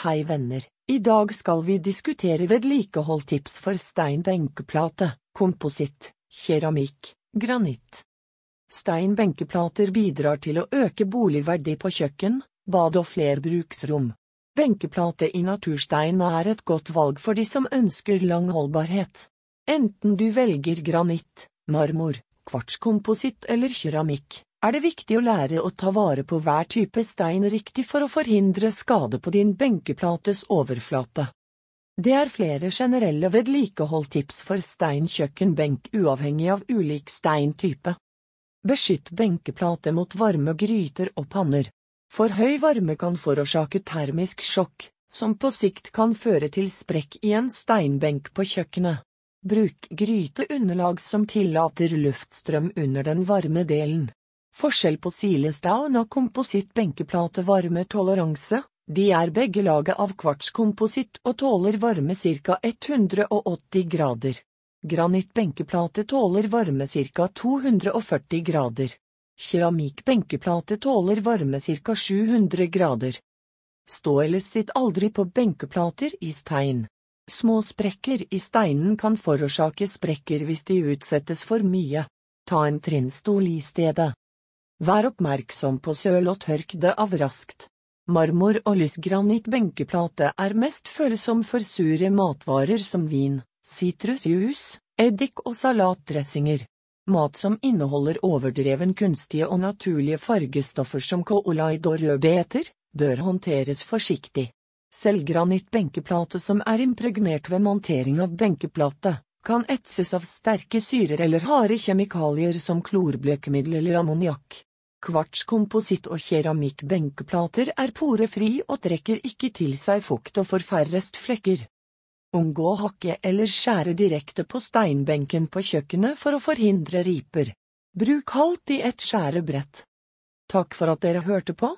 Hei venner, i dag skal vi diskutere vedlikeholdtips for stein benkeplate, kompositt, keramikk, granitt. Stein benkeplater bidrar til å øke boligverdi på kjøkken, bad og flerbruksrom. Benkeplate i naturstein er et godt valg for de som ønsker lang holdbarhet. Enten du velger granitt, marmor, kvartskompositt eller keramikk, er det viktig å lære å ta vare på hver type stein riktig for å forhindre skade på din benkeplates overflate. Det er flere generelle vedlikeholdtips for stein kjøkkenbenk uavhengig av ulik steintype. Beskytt benkeplate mot varme gryter og panner. For høy varme kan forårsake termisk sjokk, som på sikt kan føre til sprekk i en steinbenk på kjøkkenet. Bruk gryteunderlag som tillater luftstrøm under den varme delen. Forskjell på Silestown og kompositt benkeplate varmetoleranse, de er begge laget av kvartskompositt og tåler varme ca. 180 grader. Granittbenkeplate tåler varme ca. 240 grader. Keramikkbenkeplate tåler varme ca. 700 grader. Stå eller sitt aldri på benkeplater i stein. Små sprekker i steinen kan forårsake sprekker hvis de utsettes for mye. Ta en trinnstol i stedet. Vær oppmerksom på søl og tørk det av raskt. Marmor og lysgranitt benkeplate er mest følsom for sure matvarer som vin, sitrusjus, eddik og salatdressinger. Mat som inneholder overdreven kunstige og naturlige fargestoffer som koolaid og rødbeter, bør håndteres forsiktig. Selv granitt benkeplate som er impregnert ved montering av benkeplate, kan etses av sterke syrer eller harde kjemikalier som klorblekemiddel eller ammoniakk. Kvartskompositt og keramikk benkeplater er porefri og trekker ikke til seg fukt og får færrest flekker. Unngå å hakke eller skjære direkte på steinbenken på kjøkkenet for å forhindre riper. Bruk halvt i et skjærebrett. Takk for at dere hørte på.